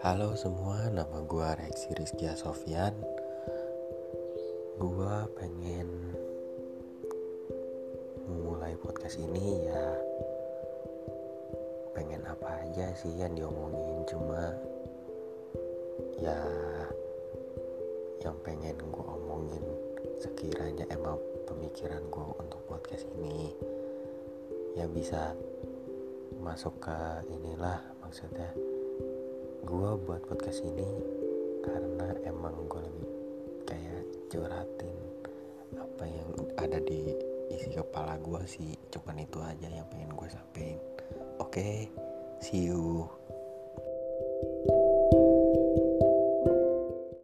Halo semua, nama gue Rexi Rizkia Sofian Gue pengen mulai podcast ini ya Pengen apa aja sih yang diomongin Cuma ya yang pengen gue omongin sekiranya emang pemikiran gue untuk podcast ini ya bisa masuk ke inilah maksudnya gue buat podcast ini karena emang gue lagi kayak curhatin apa yang ada di isi kepala gue sih. Cuman itu aja yang pengen gue sampaikan. Oke okay, see you